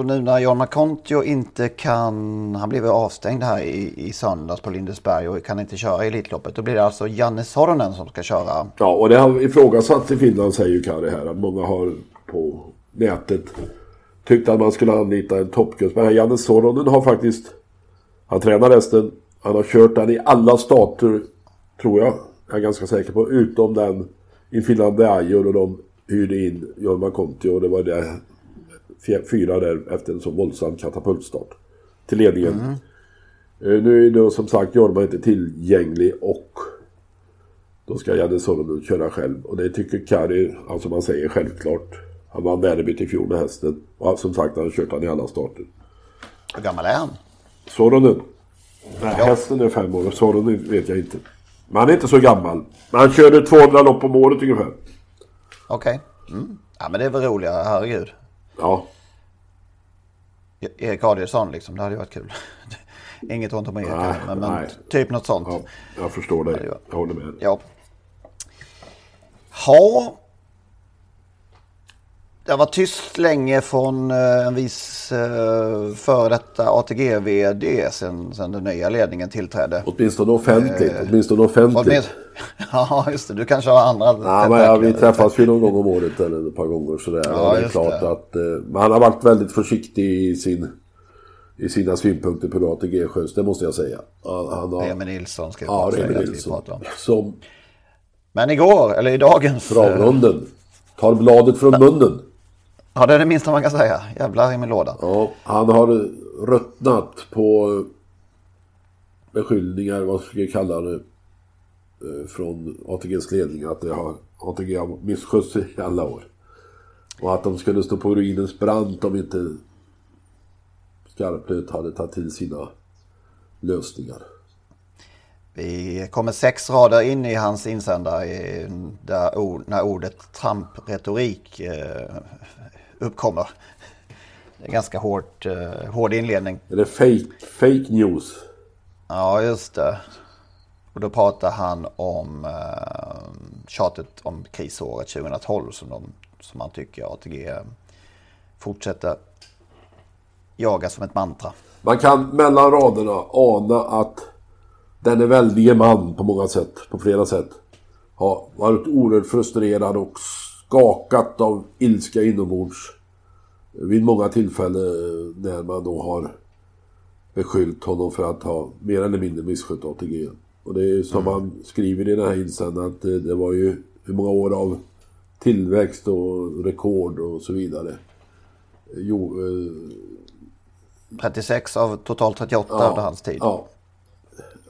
[SPEAKER 2] nu när Jonna Kontio inte kan, han blev ju avstängd här i, i söndags på Lindesberg och kan inte köra Elitloppet. Då blir det alltså Janne Sornen som ska köra.
[SPEAKER 3] Ja, och det har ifrågasatts i Finland säger ju Kari här. Att många har på nätet tyckt att man skulle anlita en toppkurs. Men här Janne Soronen har faktiskt... Han tränar resten. Han har kört den i alla stater. tror jag. Jag är ganska säker på. Utom den i Finland, Finlandiajor och de hyrde in Jorma Kontio och det var det fyra där efter en så våldsam katapultstart till ledningen. Eh, Nu är då som sagt Jorma inte tillgänglig och då ska Janne Soronen köra själv. Och det tycker Kari, alltså man säger självklart. Han vann derbyt i fjol med hästen. Och som sagt han har kört han i alla starter.
[SPEAKER 2] Hur gammal är han?
[SPEAKER 3] Soronen? Nej, hästen är fem år och Soronen vet jag inte. Men han är inte så gammal. Men han körde 200 lopp om året ungefär.
[SPEAKER 2] Okej. Mm. Ja men det är väl roligare, herregud.
[SPEAKER 3] Ja.
[SPEAKER 2] Erik Adielsson liksom, det hade ju varit kul. Inget ont om Erik,
[SPEAKER 3] Nej,
[SPEAKER 2] men, men
[SPEAKER 3] nej.
[SPEAKER 2] typ något sånt.
[SPEAKER 3] ja, jag förstår dig. Jag håller med.
[SPEAKER 2] Ja. Ha. Det var tyst länge från eh, en viss eh, före detta ATG-VD sen, sen den nya ledningen tillträdde.
[SPEAKER 3] Åtminstone offentligt. Åtminstone offentligt.
[SPEAKER 2] Åtminstone- Ja, just det. Du kanske har andra.
[SPEAKER 3] Ja, men ja, vi träffas ju någon gång om året eller ett par gånger sådär.
[SPEAKER 2] Ja,
[SPEAKER 3] det är klart
[SPEAKER 2] det.
[SPEAKER 3] att... Eh, han har varit väldigt försiktig i, sin, i sina synpunkter på ATG Sjöns, det måste jag säga. Han, han har,
[SPEAKER 2] Remi Nilsson ska vi
[SPEAKER 3] Ja, Remi
[SPEAKER 2] vi
[SPEAKER 3] Nilsson.
[SPEAKER 2] prata om.
[SPEAKER 3] Som
[SPEAKER 2] Men igår, eller i dagens... eh,
[SPEAKER 3] travronden. Tar bladet från munnen.
[SPEAKER 2] Ja, det är det minsta man kan säga. Jävlar i min låda.
[SPEAKER 3] Ja, han har ruttnat på beskyllningar, vad ska vi kalla det, eh, från ATGs ledning att det har, ATG har misskött sig i alla år. Och att de skulle stå på ruinens brant om inte Skarplöt hade tagit till sina lösningar.
[SPEAKER 2] Vi kommer sex rader in i hans insändare där ord, när ordet trampretorik eh, uppkommer. Är ganska hårt, eh, hård inledning.
[SPEAKER 3] Är det fake, fake news?
[SPEAKER 2] Ja, just det. Och då pratar han om eh, tjatet om krisåret 2012 som, de, som han tycker ATG fortsätter jaga som ett mantra.
[SPEAKER 3] Man kan mellan raderna ana att denne väldige man på många sätt, på flera sätt, har varit oerhört frustrerad och skakat av ilska inombords vid många tillfällen när man då har beskyllt honom för att ha mer eller mindre misskött ATG. Och det är som han skriver i den här insändaren att det, det var ju hur många år av tillväxt och rekord och så vidare. Jo, eh,
[SPEAKER 2] 36 av totalt 38 under hans tid.
[SPEAKER 3] Ja.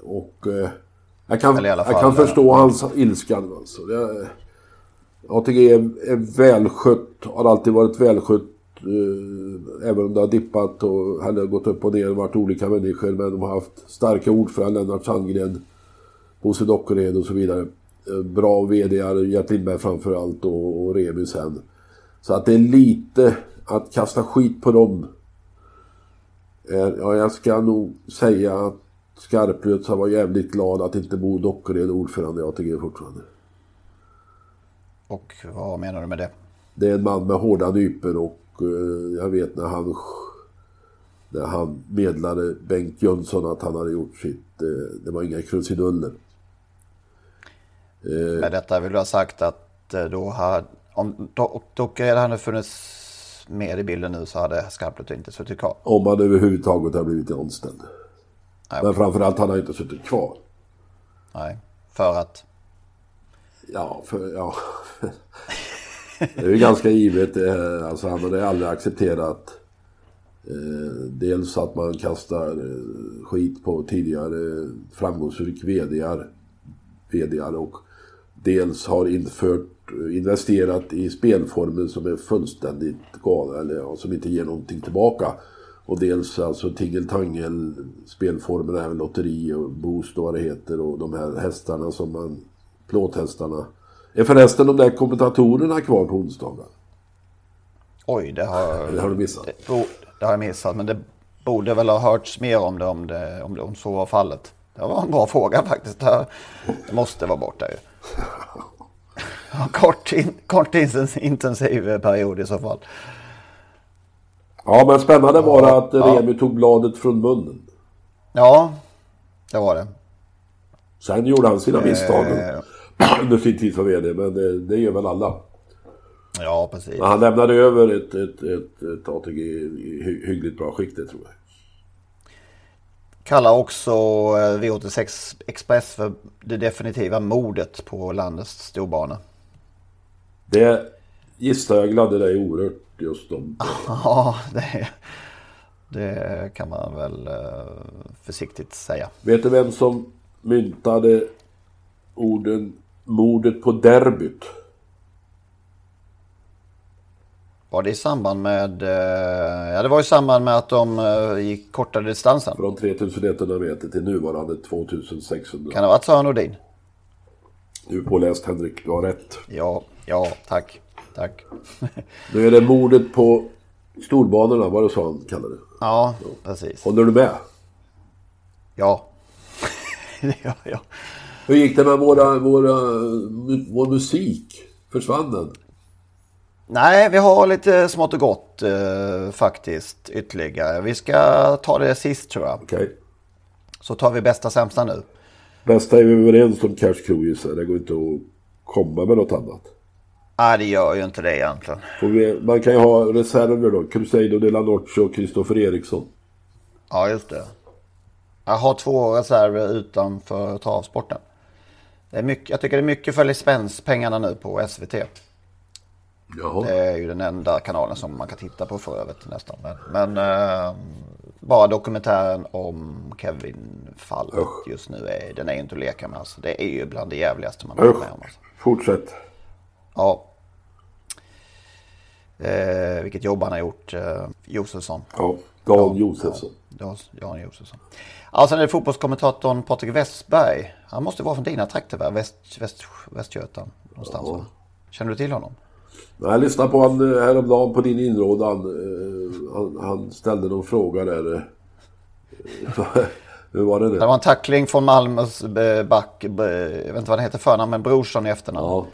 [SPEAKER 3] Och eh, jag kan, jag kan
[SPEAKER 2] ja.
[SPEAKER 3] förstå hans ilskan alltså. Det, ATG är, är välskött, har alltid varit välskött. Eh, även om det har dippat och eller gått upp och ner, varit olika människor. Men de har haft starka ordförande, Lennart Sandgren, Bosse Dockered och så vidare. Eh, bra VD-ar, Gert Lindberg framförallt och, och Remi sen. Så att det är lite att kasta skit på dem Eh, Ja, jag ska nog säga att Skarplöt var jävligt glad att inte Bo Dockered är ordförande i ATG fortfarande.
[SPEAKER 2] Och vad menar du med det?
[SPEAKER 3] Det är en man med hårda nyper och jag vet när han när han medlade Bengt Jönsson att han hade gjort sitt. Eh, det var inga krusiduller. Eh,
[SPEAKER 2] Med detta vill du ha sagt att eh, då hade, om Do- Dockered hade funnits med i bilden nu så hade Skarplet inte suttit kvar.
[SPEAKER 3] om han överhuvudtaget har blivit anställd.
[SPEAKER 2] Nej,
[SPEAKER 3] Men framförallt han har inte suttit kvar.
[SPEAKER 2] Nej, för att...
[SPEAKER 3] Ja, för, ja det är ju ganska givet. Eh, alltså han hade aldrig accepterat eh, dels att man kastar eh, skit på tidigare framgångsrik VDar, VDar och dels har infört, investerat i spelformer som är fullständigt galna eller som inte ger någonting tillbaka. Och dels alltså tingeltangel spelformerna, även lotteri och boost och vad det heter och de här hästarna som man, plåthästarna. Är förresten de där kommentatorerna kvar på onsdagar?
[SPEAKER 2] Oj, det har,
[SPEAKER 3] Det har du missat.
[SPEAKER 2] det, bo- det har jag missat. Men det borde väl ha hörts mer om det om, det, om, det, om så var fallet. Det var en bra fråga faktiskt. Det, måste vara borta ju. Kort, in, kort intensiv period i så fall.
[SPEAKER 3] Ja men spännande var det att
[SPEAKER 2] Ja.
[SPEAKER 3] Remi tog bladet från munnen.
[SPEAKER 2] Ja, det var det.
[SPEAKER 3] Sen gjorde han sina misstag
[SPEAKER 2] Eh.
[SPEAKER 3] Under sin tid som VD, men det, det gör väl alla.
[SPEAKER 2] Ja, precis.
[SPEAKER 3] Men han lämnade över ett, ett, ett, ett ATG i hy- hyggligt bra skick det tror jag.
[SPEAKER 2] Kallar också eh, V86 Express för det definitiva mordet på landets storbana.
[SPEAKER 3] Det gissar jag gladde dig oerhört just om.
[SPEAKER 2] Ja, det, det kan man väl eh, försiktigt säga.
[SPEAKER 3] Vet du vem som myntade orden mordet på derbyt?
[SPEAKER 2] Var det i samband med... eh, Ja, det var i samband med att de eh, gick kortare distansen.
[SPEAKER 3] Från 3100 meter till nuvarande 2600.
[SPEAKER 2] Kan det ha varit Sören Nordin?
[SPEAKER 3] Du är påläst Henrik, du har rätt.
[SPEAKER 2] Ja, ja, tack. Tack.
[SPEAKER 3] Nu är det mordet på storbanorna, var det så han kallade det?
[SPEAKER 2] Ja, precis.
[SPEAKER 3] Håller du med?
[SPEAKER 2] Ja. ja, ja.
[SPEAKER 3] Hur gick det med våra, våra, vår musik? Försvann den?
[SPEAKER 2] Nej, vi har lite smått och gott eh, faktiskt ytterligare. Vi ska ta det sist tror jag.
[SPEAKER 3] Okej.
[SPEAKER 2] Så tar vi bästa sämsta nu.
[SPEAKER 3] Bästa är vi överens om Cash Crew gissar. Det går inte att komma med något annat.
[SPEAKER 2] Nej, det gör ju inte det egentligen.
[SPEAKER 3] Vi, man kan ju ha reserver då. Crusader de la Noche och Kristoffer Eriksson.
[SPEAKER 2] Ja, just det. Jag har två reserver utanför travsporten. Det är mycket, jag tycker det är mycket för licenspengarna nu på SVT.
[SPEAKER 3] Jaha.
[SPEAKER 2] Det är ju den enda kanalen som man kan titta på för övrigt nästan. Men, men eh, bara dokumentären om Kevin fallet
[SPEAKER 3] Usch.
[SPEAKER 2] just nu är, den är inte att leka med. Alltså. Det är ju bland det jävligaste man varit med om. Alltså.
[SPEAKER 3] Fortsätt.
[SPEAKER 2] Ja. Eh, vilket jobb han har gjort, eh, Josefsson.
[SPEAKER 3] Ja. Dan Josefsson.
[SPEAKER 2] Ja, Jan Josefsson. Ja, sen är det fotbollskommentatorn Patrik Westberg. Han måste vara från dina trakter, va? Väst, väst, Västgötan någonstans.
[SPEAKER 3] Ja.
[SPEAKER 2] Va? Känner du till honom?
[SPEAKER 3] Nej, Jag lyssnade på han eh, häromdagen på din inrådan. Eh, Han, han ställde någon fråga där. eh. Hur var det nu?
[SPEAKER 2] Det var en tackling från Malmös back, jag vet inte vad han heter förnamn, men Brorsson i efternamn.
[SPEAKER 3] Ja,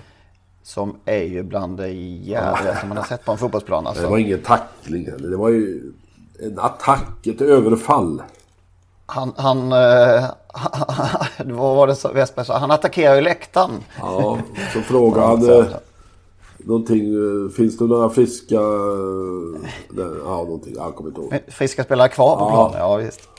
[SPEAKER 2] Som är ju bland det jävligaste man har sett på en fotbollsplan.
[SPEAKER 3] det
[SPEAKER 2] Alltså.
[SPEAKER 3] var ingen tackling heller. Det var ju en attack, ett överfall.
[SPEAKER 2] Han, han, eh, vad var det Westberg sa? Han attackerar ju läktaren.
[SPEAKER 3] Ja, så frågade han någonting. Finns det några friska... eh, nej, Ja, någonting. Jag kommer inte ihåg.
[SPEAKER 2] Friska spelare kvar på
[SPEAKER 3] Ja.
[SPEAKER 2] planen, ja visst.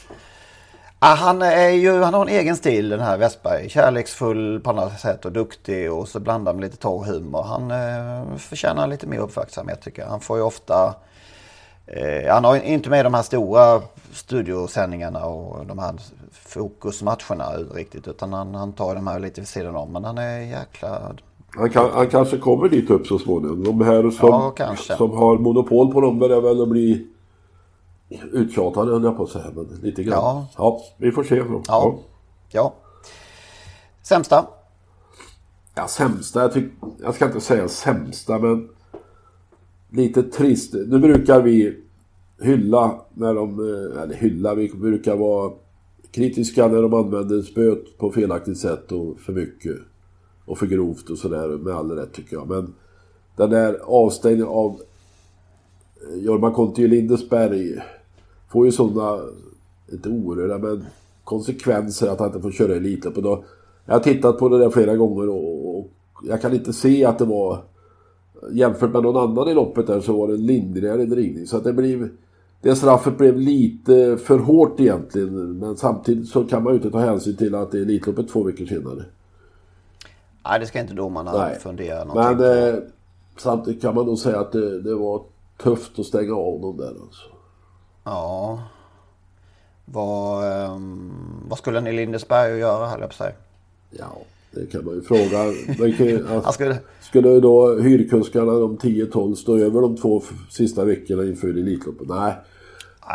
[SPEAKER 2] Ja, han, är ju, han har en egen stil den här Westberg. Kärleksfull på alla sätt och duktig och så blandar med lite torr humor. Han eh, förtjänar lite mer uppmärksamhet tycker jag. Han får ju ofta... Eh, han har inte med de här stora studiosändningarna och de här fokusmatcherna riktigt. Utan han, han tar de här lite vid sidan om. Men han är jäkla...
[SPEAKER 3] Han, kan, han kanske kommer dit upp så småningom. De här som,
[SPEAKER 2] Ja,
[SPEAKER 3] som har monopol på dem börjar väl att bli uttjatade höll jag på att säga. Men lite grann.
[SPEAKER 2] Ja.
[SPEAKER 3] ja vi får se. Då.
[SPEAKER 2] Ja. Ja. Sämsta?
[SPEAKER 3] Ja, sämsta. Jag, tyck, jag ska inte säga sämsta, men lite trist. Nu brukar vi hylla när de, eh, eller hylla, vi brukar vara kritiska när de använder spöet på felaktigt sätt och för mycket. Och för grovt och sådär, med all rätt tycker jag. Men den där avstängningen av eh, Jorma Kontio Lindesberg får ju sådana, inte orörda men konsekvenser att han inte får köra Elitloppet. Jag har tittat på det där flera gånger och, och jag kan inte se att det var jämfört med någon annan i loppet där så var det en lindrigare drivning. Så att det blev det straffet blev lite för hårt egentligen. Men samtidigt så kan man ju inte ta hänsyn till att det är Elitloppet två veckor senare.
[SPEAKER 2] Nej, det ska inte domarna
[SPEAKER 3] Nej.
[SPEAKER 2] fundera någonting
[SPEAKER 3] Men eh, samtidigt kan man nog säga att det, det var tufft att stänga av dem där alltså.
[SPEAKER 2] Ja. Vad, ehm, vad skulle en i Lindesberg göra, höll jag på säga.
[SPEAKER 3] Ja, det kan man ju fråga. Man kan,
[SPEAKER 2] Han skulle,
[SPEAKER 3] Skulle då hyrkuskarna, de 10-12, stå över de två sista veckorna inför Elitloppet? Nej.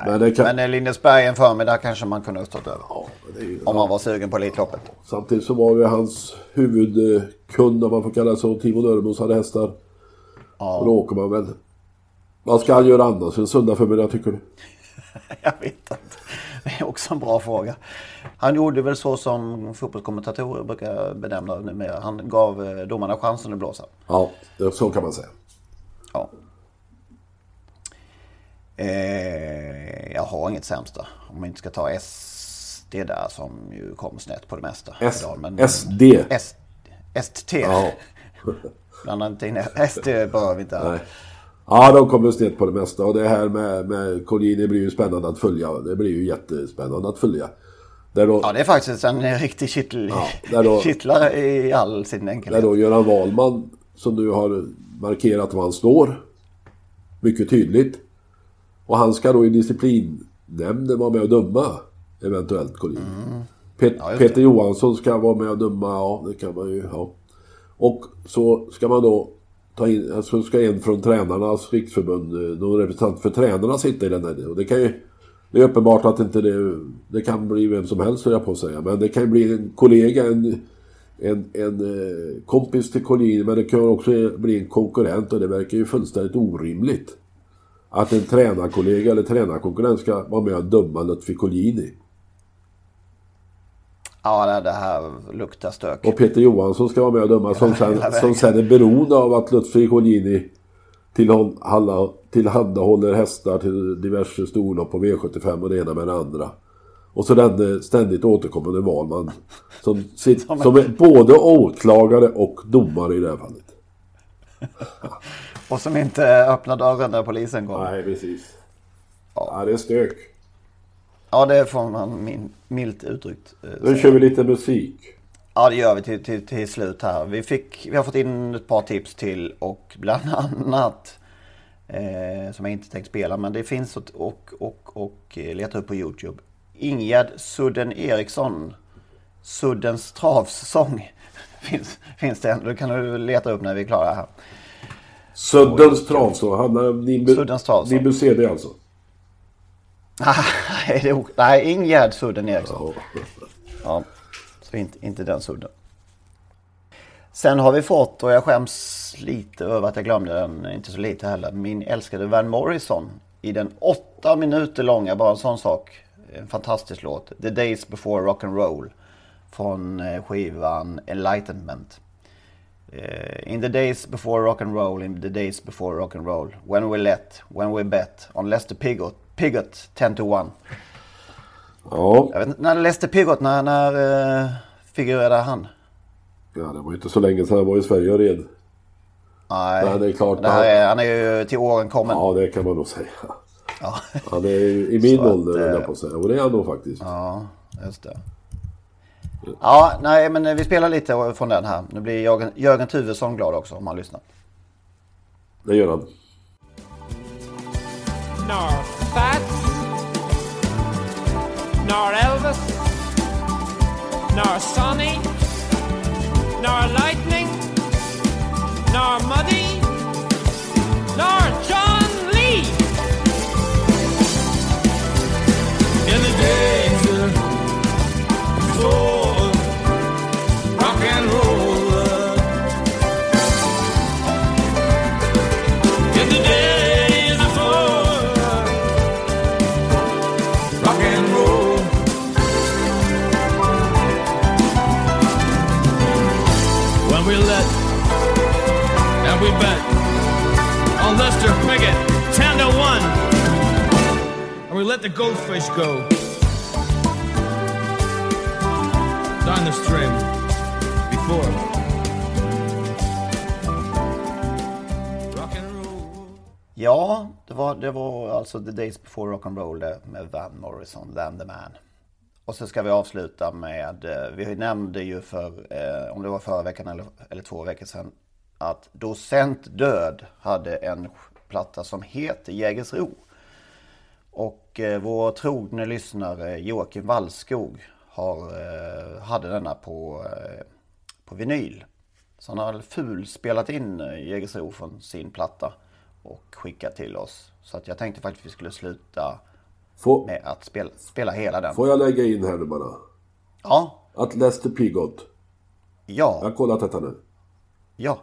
[SPEAKER 3] Men det kan...
[SPEAKER 2] Men Lindesberg en förmiddag kanske man kunde ha stått över.
[SPEAKER 3] Ja, ju...
[SPEAKER 2] Om man var sugen på Elitloppet.
[SPEAKER 3] Samtidigt så var ju hans huvudkund, om man får kalla det så, Timo Nörrebros hade hästar. Och då åker man väl. Vad ska han göra annars en söndag förmiddag tycker du?
[SPEAKER 2] Jag vet inte. Är också en bra fråga. Han gjorde väl så som fotbollskommentatorer brukar benämna det numera. Han gav eh, domarna chansen att blåsa.
[SPEAKER 3] Ja, så kan man säga.
[SPEAKER 2] Ja. Eh, jag har inget sämsta. Om man inte ska ta SD där som ju kom snett på det mesta.
[SPEAKER 3] S-
[SPEAKER 2] idag, men-
[SPEAKER 3] SD.
[SPEAKER 2] S- ST.
[SPEAKER 3] Ja.
[SPEAKER 2] Blanda inte in SD behöver vi inte.
[SPEAKER 3] Nej. Ja, de kommer snett på det mesta. Och det här med, med Collini blir ju spännande att följa. Det blir ju jättespännande att följa. Där då,
[SPEAKER 2] Ja, det är faktiskt en riktig kittel,
[SPEAKER 3] Ja, där då-
[SPEAKER 2] kittlare i all sin
[SPEAKER 3] där
[SPEAKER 2] enkelhet.
[SPEAKER 3] då Göran Wahlman, som nu har markerat var han står. Mycket tydligt. Och han ska då i disciplinnämnden vara med och döma. Eventuellt Collini. Pet-
[SPEAKER 2] Mm. Ja, just
[SPEAKER 3] Peter Johansson ska vara med och döma. Ja, det kan man ju. Ja. Och så ska man då ta in, alltså ska en från tränarnas riksförbund, eh, någon representant för tränarna sitta i den här. Och det kan ju, det är uppenbart att inte det, det kan bli vem som helst höll jag på att säga. Men det kan ju bli en kollega, en, en, en eh, kompis till Collini, men det kan också bli en konkurrent och det verkar ju fullständigt orimligt. Att en tränarkollega eller tränarkonkurrent ska vara med och döma Lutfi Collini.
[SPEAKER 2] Ja, det- det här luktar stök.
[SPEAKER 3] Och Peter Johansson ska vara med och döma som sen, som sen är beroende av att Lutfi tillhanda- tillhandahåller hästar till diverse storlopp på V75 och det ena med det andra. Och så den eh, ständigt återkommande Wahlman som, sitt,
[SPEAKER 2] Som en-
[SPEAKER 3] som är både åklagare och domare i det här fallet.
[SPEAKER 2] Och som inte öppnar dörren när polisen kommer.
[SPEAKER 3] Nej, precis. Ja, det är stök.
[SPEAKER 2] Ja, det får man min, milt uttryckt eh,
[SPEAKER 3] Nu
[SPEAKER 2] säga.
[SPEAKER 3] kör vi lite musik.
[SPEAKER 2] Ja, det gör vi till, till, till slut här. Vi, fick, vi har fått in ett par tips till och bland annat eh, som jag inte tänkt spela, men det finns och, och, och, och eh, leta upp på Youtube. Ingegerd Sudden Eriksson, Suddens travsång. finns, finns det en. Det kan du leta upp när vi är klara här.
[SPEAKER 3] Suddens travsång. Handlar om Nimbu,
[SPEAKER 2] Suddens travsång.
[SPEAKER 3] Nimbu CD alltså.
[SPEAKER 2] Nej, det är ok- Nej, Ingegerd Sudden Eriksson.
[SPEAKER 3] Ja.
[SPEAKER 2] Så inte, inte den sudden. Sen har vi fått, och jag skäms lite över att jag glömde den, inte så lite heller, min älskade Van Morrison. I den åtta minuter långa, bara en sån sak, en fantastisk låt. The Days Before Rock and Roll. Från eh, skivan Enlightenment. Eh, in the days before rock and roll, in the days before rock and roll. When we let, when we bet, on Lester Pigott, Pigott 10 to 1.
[SPEAKER 3] ja.
[SPEAKER 2] Jag vet när Lester Pigott, när, när uh, figurerade han?
[SPEAKER 3] Ja, det var ju inte så länge sedan han var i Sverige och red.
[SPEAKER 2] Nej,
[SPEAKER 3] Nej, det är klart.
[SPEAKER 2] Det här är, han är ju till åren kommen.
[SPEAKER 3] Ja, det kan man nog säga.
[SPEAKER 2] Ja.
[SPEAKER 3] Han är ju i min
[SPEAKER 2] Så att,
[SPEAKER 3] ålder, höll jag
[SPEAKER 2] eh,
[SPEAKER 3] på att säga. Och det är han nog faktiskt.
[SPEAKER 2] Ja, Just det. Ja, nej men vi spelar lite från den här. Nu blir Jörgen, Jörgen Tuvesson glad också om han lyssnar.
[SPEAKER 3] Det gör han.
[SPEAKER 6] Fats, nor Elvis, nor Sonny, nor Lightning, nor Muddy, nor John Lee. In the days before we let the goldfish go down the stream before.
[SPEAKER 2] Ja, det var, det var alltså The Days Before Rock'n'Roll med Van Morrison, Van the Man. Och så ska vi avsluta med, eh, vi nämnde ju för, eh, om det var förra veckan eller, eller två veckor sedan, att Docent Död hade en platta som heter Jägersro. Och eh, vår trogne lyssnare Joakim Wallskog har, eh, hade denna på, eh, på vinyl. Så han har ful spelat in eh, Jägersro från sin platta och skickat till oss. Så att jag tänkte faktiskt att vi skulle sluta
[SPEAKER 3] Får,
[SPEAKER 2] med att spela, spela hela den.
[SPEAKER 3] får jag lägga in här nu bara?
[SPEAKER 2] Ja,
[SPEAKER 3] Att Lester Piggott, jag har
[SPEAKER 2] ja,
[SPEAKER 3] kollat detta nu.
[SPEAKER 2] ja.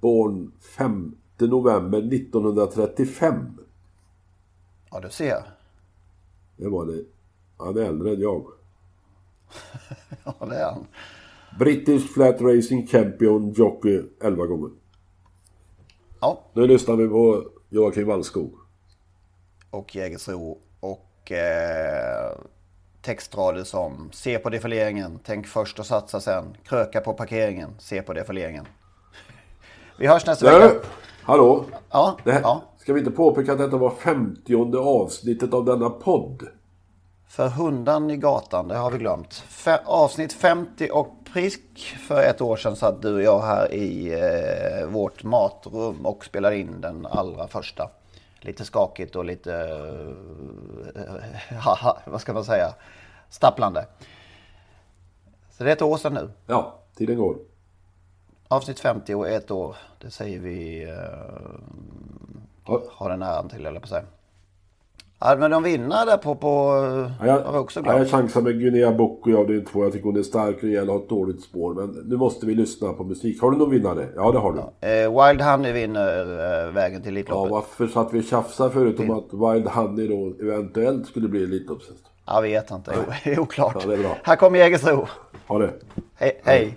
[SPEAKER 3] Born 5 november 1935.
[SPEAKER 2] Ja, du ser.
[SPEAKER 3] Det var det. Han är äldre än jag.
[SPEAKER 2] Ja, det är han.
[SPEAKER 3] British Flat Racing Champion Jockey 11 gånger.
[SPEAKER 2] Ja,
[SPEAKER 3] Nu lyssnar vi på Joakim Wallskog.
[SPEAKER 2] och Jägersro och eh, textrader som Se på defileringen, tänk först och satsa sen, kröka på parkeringen, se på defileringen. Vi hörs nästa
[SPEAKER 3] Nej,
[SPEAKER 2] vecka.
[SPEAKER 3] hallå?
[SPEAKER 2] Ja,
[SPEAKER 3] Det här,
[SPEAKER 2] ja.
[SPEAKER 3] Ska vi inte påpeka att detta var 50 avsnittet av denna podd?
[SPEAKER 2] För hundan i gatan, det har vi glömt. Fe- avsnitt 50 och prick för ett år sedan satt du och jag här i eh, vårt matrum och spelade in den allra första. Lite skakigt och lite, eh, haha, vad ska man säga, stapplande. Så det är ett år sedan nu.
[SPEAKER 3] Ja, tiden går.
[SPEAKER 2] Avsnitt 50 och ett år, det säger vi eh,
[SPEAKER 3] Ja,
[SPEAKER 2] har den äran till, eller på sig. Ja, men de vinner där på, på
[SPEAKER 3] Ja, jag,
[SPEAKER 2] vi också
[SPEAKER 3] ja,
[SPEAKER 2] glömt.
[SPEAKER 3] jag chansar med Guinea Bocco i avdelning 2. Jag tycker hon är stark, och har ett dåligt spår. Men nu måste vi lyssna på musik. Har du någon vinnare? Ja, det har du.
[SPEAKER 2] Eh, Wild Honey vinner eh, vägen till
[SPEAKER 3] Ja,
[SPEAKER 2] Elitloppet.
[SPEAKER 3] varför satt vi och tjafsade förut om att Wild Honey då eventuellt skulle bli Elitloppshäst?
[SPEAKER 2] Jag vet inte, det är oklart.
[SPEAKER 3] Ja, det är bra.
[SPEAKER 2] Här kommer Jägersro.
[SPEAKER 3] Ha det.
[SPEAKER 2] Hej, hej.